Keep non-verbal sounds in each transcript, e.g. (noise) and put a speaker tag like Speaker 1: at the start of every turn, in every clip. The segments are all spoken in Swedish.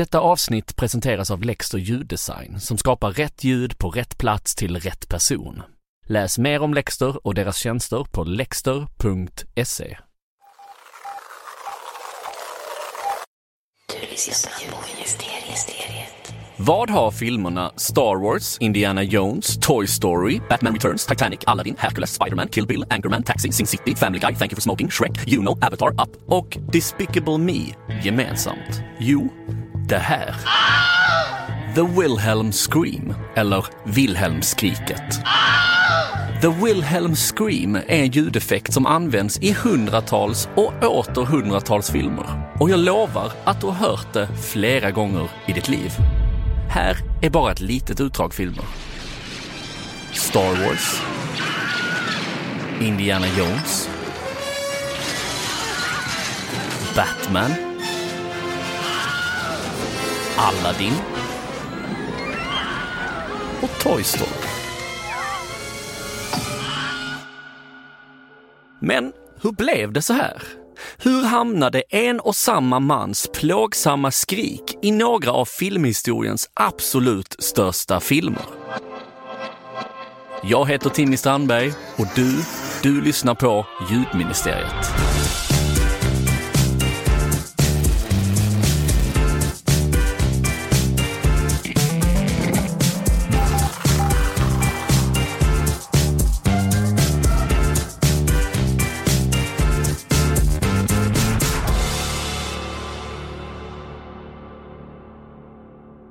Speaker 1: Detta avsnitt presenteras av Lexter ljuddesign som skapar rätt ljud på rätt plats till rätt person. Läs mer om Lexter och deras tjänster på lexter.se. Vad har filmerna Star Wars, Indiana Jones, Toy Story, Batman Returns, Titanic, Aladdin, Hercules, Spider-Man, Kill Bill, Anchorman, Taxi, Sin City, Family Guy, Thank You For Smoking, Shrek, Juno, Avatar, Up och Despicable Me gemensamt? Jo, det här. The Wilhelm Scream, eller Wilhelmskriket. The Wilhelm Scream är en ljudeffekt som används i hundratals och åter hundratals filmer. Och jag lovar att du har hört det flera gånger i ditt liv. Här är bara ett litet utdrag filmer. Star Wars. Indiana Jones. Batman. Aladdin. Och Toy Story. Men hur blev det så här? Hur hamnade en och samma mans plågsamma skrik i några av filmhistoriens absolut största filmer? Jag heter Timmy Strandberg och du, du lyssnar på Ljudministeriet.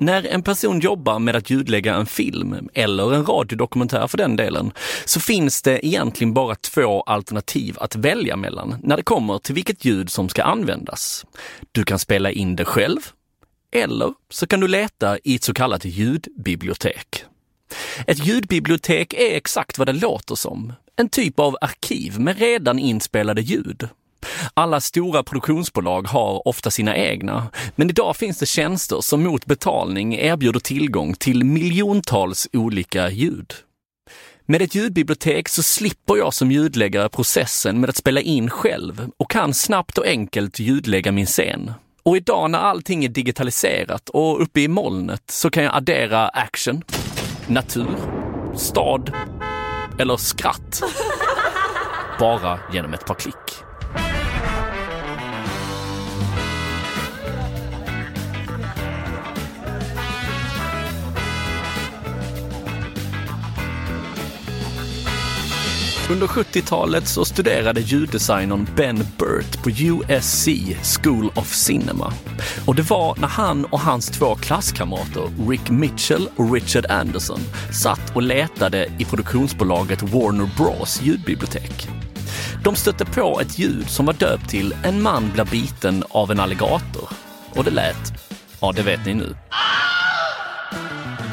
Speaker 1: När en person jobbar med att ljudlägga en film, eller en radiodokumentär för den delen, så finns det egentligen bara två alternativ att välja mellan när det kommer till vilket ljud som ska användas. Du kan spela in det själv, eller så kan du leta i ett så kallat ljudbibliotek. Ett ljudbibliotek är exakt vad det låter som. En typ av arkiv med redan inspelade ljud. Alla stora produktionsbolag har ofta sina egna, men idag finns det tjänster som mot betalning erbjuder tillgång till miljontals olika ljud. Med ett ljudbibliotek så slipper jag som ljudläggare processen med att spela in själv och kan snabbt och enkelt ljudlägga min scen. Och idag när allting är digitaliserat och uppe i molnet så kan jag addera action, natur, stad eller skratt. Bara genom ett par klick. Under 70-talet så studerade ljuddesignern Ben Burt på USC School of Cinema. Och det var när han och hans två klasskamrater, Rick Mitchell och Richard Anderson, satt och letade i produktionsbolaget Warner Bros ljudbibliotek. De stötte på ett ljud som var döpt till En man blir biten av en alligator. Och det lät, ja det vet ni nu.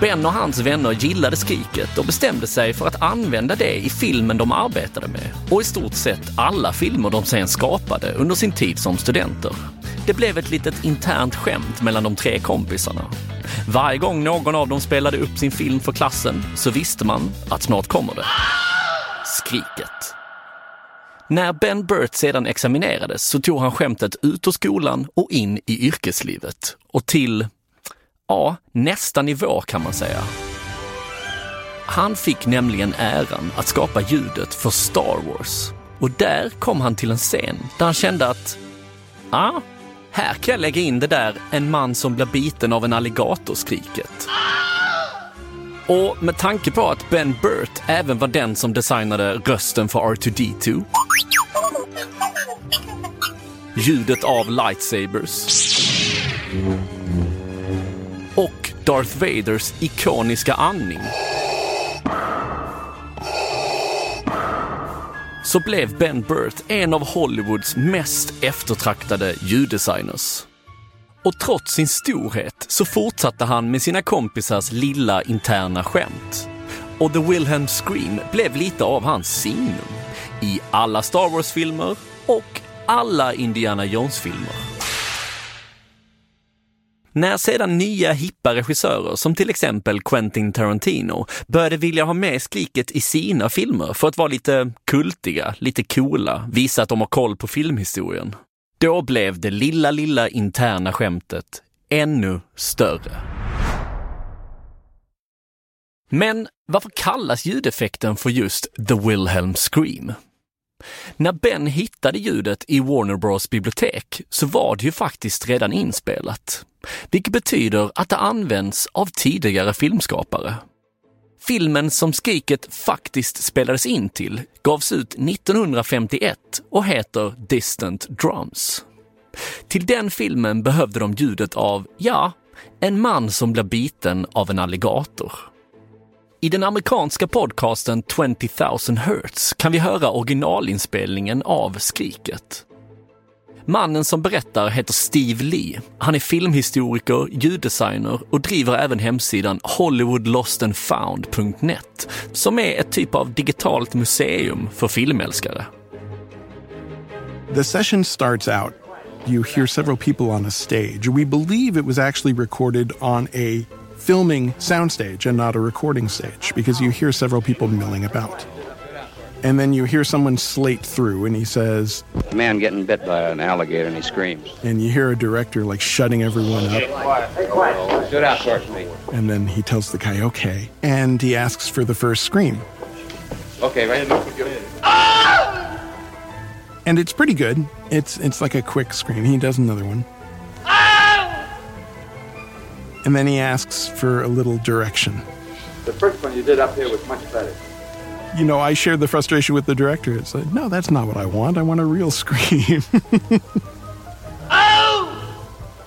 Speaker 1: Ben och hans vänner gillade skriket och bestämde sig för att använda det i filmen de arbetade med och i stort sett alla filmer de sen skapade under sin tid som studenter. Det blev ett litet internt skämt mellan de tre kompisarna. Varje gång någon av dem spelade upp sin film för klassen så visste man att snart kommer det. Skriket. När Ben Burt sedan examinerades så tog han skämtet ut ur skolan och in i yrkeslivet och till ja, nästa nivå kan man säga. Han fick nämligen äran att skapa ljudet för Star Wars. Och där kom han till en scen där han kände att, ja, ah, här kan jag lägga in det där en man som blir biten av en alligator-skriket. Och med tanke på att Ben Burt även var den som designade rösten för R2D2, ljudet av lightsabers och Darth Vaders ikoniska andning. Så blev Ben Burt en av Hollywoods mest eftertraktade ljuddesigners. Och trots sin storhet så fortsatte han med sina kompisars lilla interna skämt. Och The Wilhelm Scream blev lite av hans signum i alla Star Wars-filmer och alla Indiana Jones-filmer. När sedan nya hippa regissörer som till exempel Quentin Tarantino började vilja ha med skriket i sina filmer för att vara lite kultiga, lite coola, visa att de har koll på filmhistorien. Då blev det lilla, lilla interna skämtet ännu större. Men varför kallas ljudeffekten för just The Wilhelm Scream? När Ben hittade ljudet i Warner Bros bibliotek så var det ju faktiskt redan inspelat. Vilket betyder att det används av tidigare filmskapare. Filmen som skriket faktiskt spelades in till gavs ut 1951 och heter Distant Drums. Till den filmen behövde de ljudet av, ja, en man som blir biten av en alligator. I den amerikanska podcasten 20 000 Hertz kan vi höra originalinspelningen av skriket. Mannen som berättar heter Steve Lee. Han är filmhistoriker, ljuddesigner och driver även hemsidan hollywoodlostandfound.net som är ett typ av digitalt museum för filmälskare.
Speaker 2: The session starts out. You hear several people on a stage. We believe it was actually recorded on a filming soundstage and not a recording stage because you hear several people milling about. And then you hear someone slate through and he says,
Speaker 3: A man getting bit by an alligator and he screams.
Speaker 2: and you hear a director like shutting everyone up.
Speaker 3: Stood out towards me.
Speaker 2: And then he tells the guy, okay. And he asks for the first scream.
Speaker 3: Okay, right?
Speaker 2: And it's pretty good. It's it's like a quick scream. He does another one. And then he asks for a little direction.
Speaker 4: The first one you did up here was much better.
Speaker 2: You know, I shared the frustration with the director. It's like, no, that's not what I want. I want a real (laughs) scream.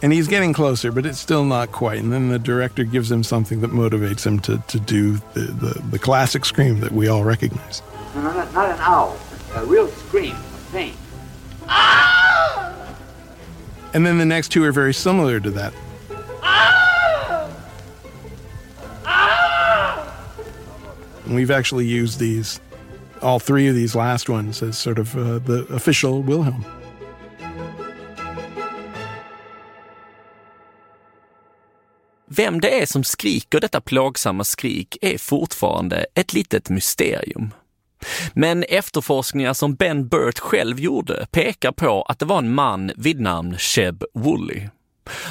Speaker 2: And he's getting closer, but it's still not quite. And then the director gives him something that motivates him to, to do the, the, the classic scream that we all recognize.
Speaker 4: No, no, not, not an owl. A real scream of pain. Ah!
Speaker 2: And then the next two are very similar to that. And we've actually used these, all three of these last ones, as sort of uh, the official Wilhelm.
Speaker 1: Vem det är som skriker detta plågsamma skrik är fortfarande ett litet mysterium. Men efterforskningar som Ben Burt själv gjorde pekar på att det var en man vid namn Sheb Woolley.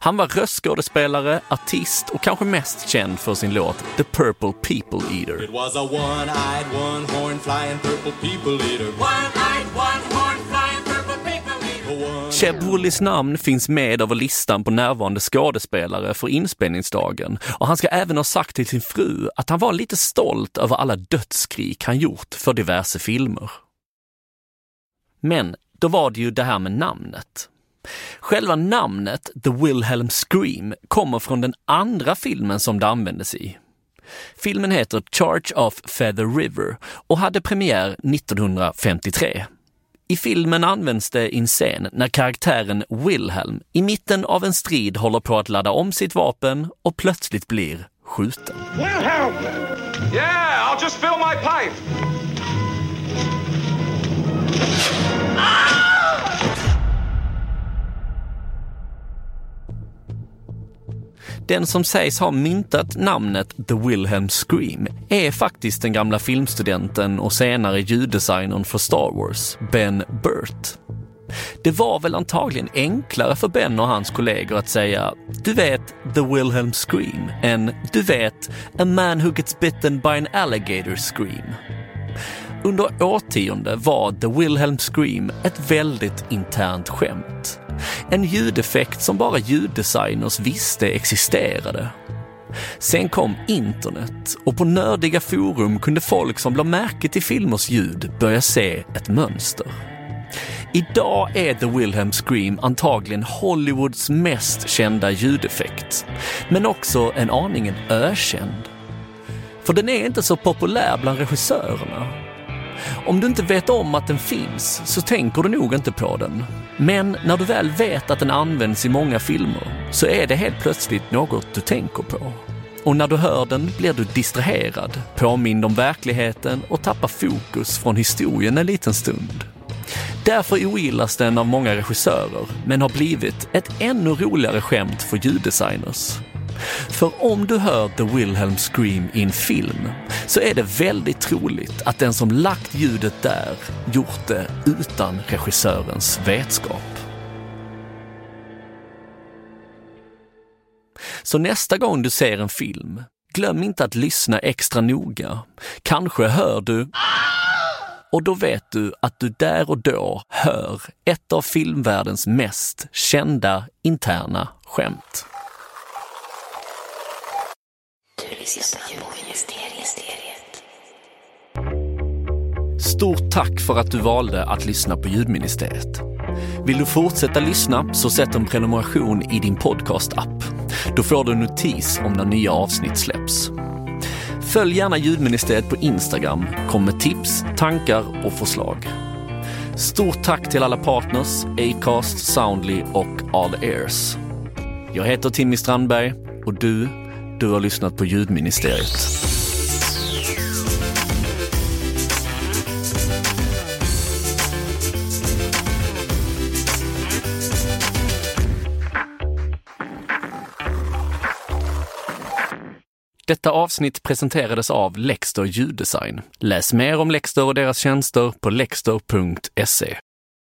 Speaker 1: Han var röstskådespelare, artist och kanske mest känd för sin låt The Purple People Eater.
Speaker 5: It was a one-eyed, one-horn flying purple people eater. One-eyed, one-horn flying purple people eater. One
Speaker 1: Sheb Woolleys namn finns med över listan på närvarande skådespelare för inspelningsdagen och han ska även ha sagt till sin fru att han var lite stolt över alla dödsskrik han gjort för diverse filmer. Men då var det ju det här med namnet. Själva namnet The Wilhelm Scream kommer från den andra filmen som det användes i. Filmen heter Charge of Feather River och hade premiär 1953. I filmen används det i en scen när karaktären Wilhelm i mitten av en strid håller på att ladda om sitt vapen och plötsligt blir skjuten.
Speaker 4: Wilhelm!
Speaker 6: Yeah, I'll just fill my pipe.
Speaker 1: Den som sägs ha myntat namnet The Wilhelm Scream är faktiskt den gamla filmstudenten och senare ljuddesignern för Star Wars, Ben Burt. Det var väl antagligen enklare för Ben och hans kollegor att säga du vet The Wilhelm Scream än du vet A man who gets bitten by an alligator scream. Under årtionde var The Wilhelm Scream ett väldigt internt skämt. En ljudeffekt som bara ljuddesigners visste existerade. Sen kom internet och på nördiga forum kunde folk som la märke till filmers ljud börja se ett mönster. Idag är The Wilhelm Scream antagligen Hollywoods mest kända ljudeffekt, men också en aningen ökänd. För den är inte så populär bland regissörerna. Om du inte vet om att den finns så tänker du nog inte på den. Men när du väl vet att den används i många filmer så är det helt plötsligt något du tänker på. Och när du hör den blir du distraherad, påmind om verkligheten och tappar fokus från historien en liten stund. Därför ogillas den av många regissörer, men har blivit ett ännu roligare skämt för ljuddesigners. För om du hör The Wilhelm Scream i en film så är det väldigt troligt att den som lagt ljudet där gjort det utan regissörens vetskap. Så nästa gång du ser en film, glöm inte att lyssna extra noga. Kanske hör du och då vet du att du där och då hör ett av filmvärldens mest kända interna skämt.
Speaker 7: Du lyssnar på Mysteriet.
Speaker 1: Stort tack för att du valde att lyssna på Ljudministeriet. Vill du fortsätta lyssna så sätt en prenumeration i din podcast-app. Då får du en notis om när nya avsnitt släpps. Följ gärna Ljudministeriet på Instagram, kom med tips, tankar och förslag. Stort tack till alla partners, Acast, Soundly och All Ears. Jag heter Timmy Strandberg och du, du har lyssnat på Ljudministeriet. Detta avsnitt presenterades av Lexter ljuddesign. Läs mer om Lexter och deras tjänster på lexter.se.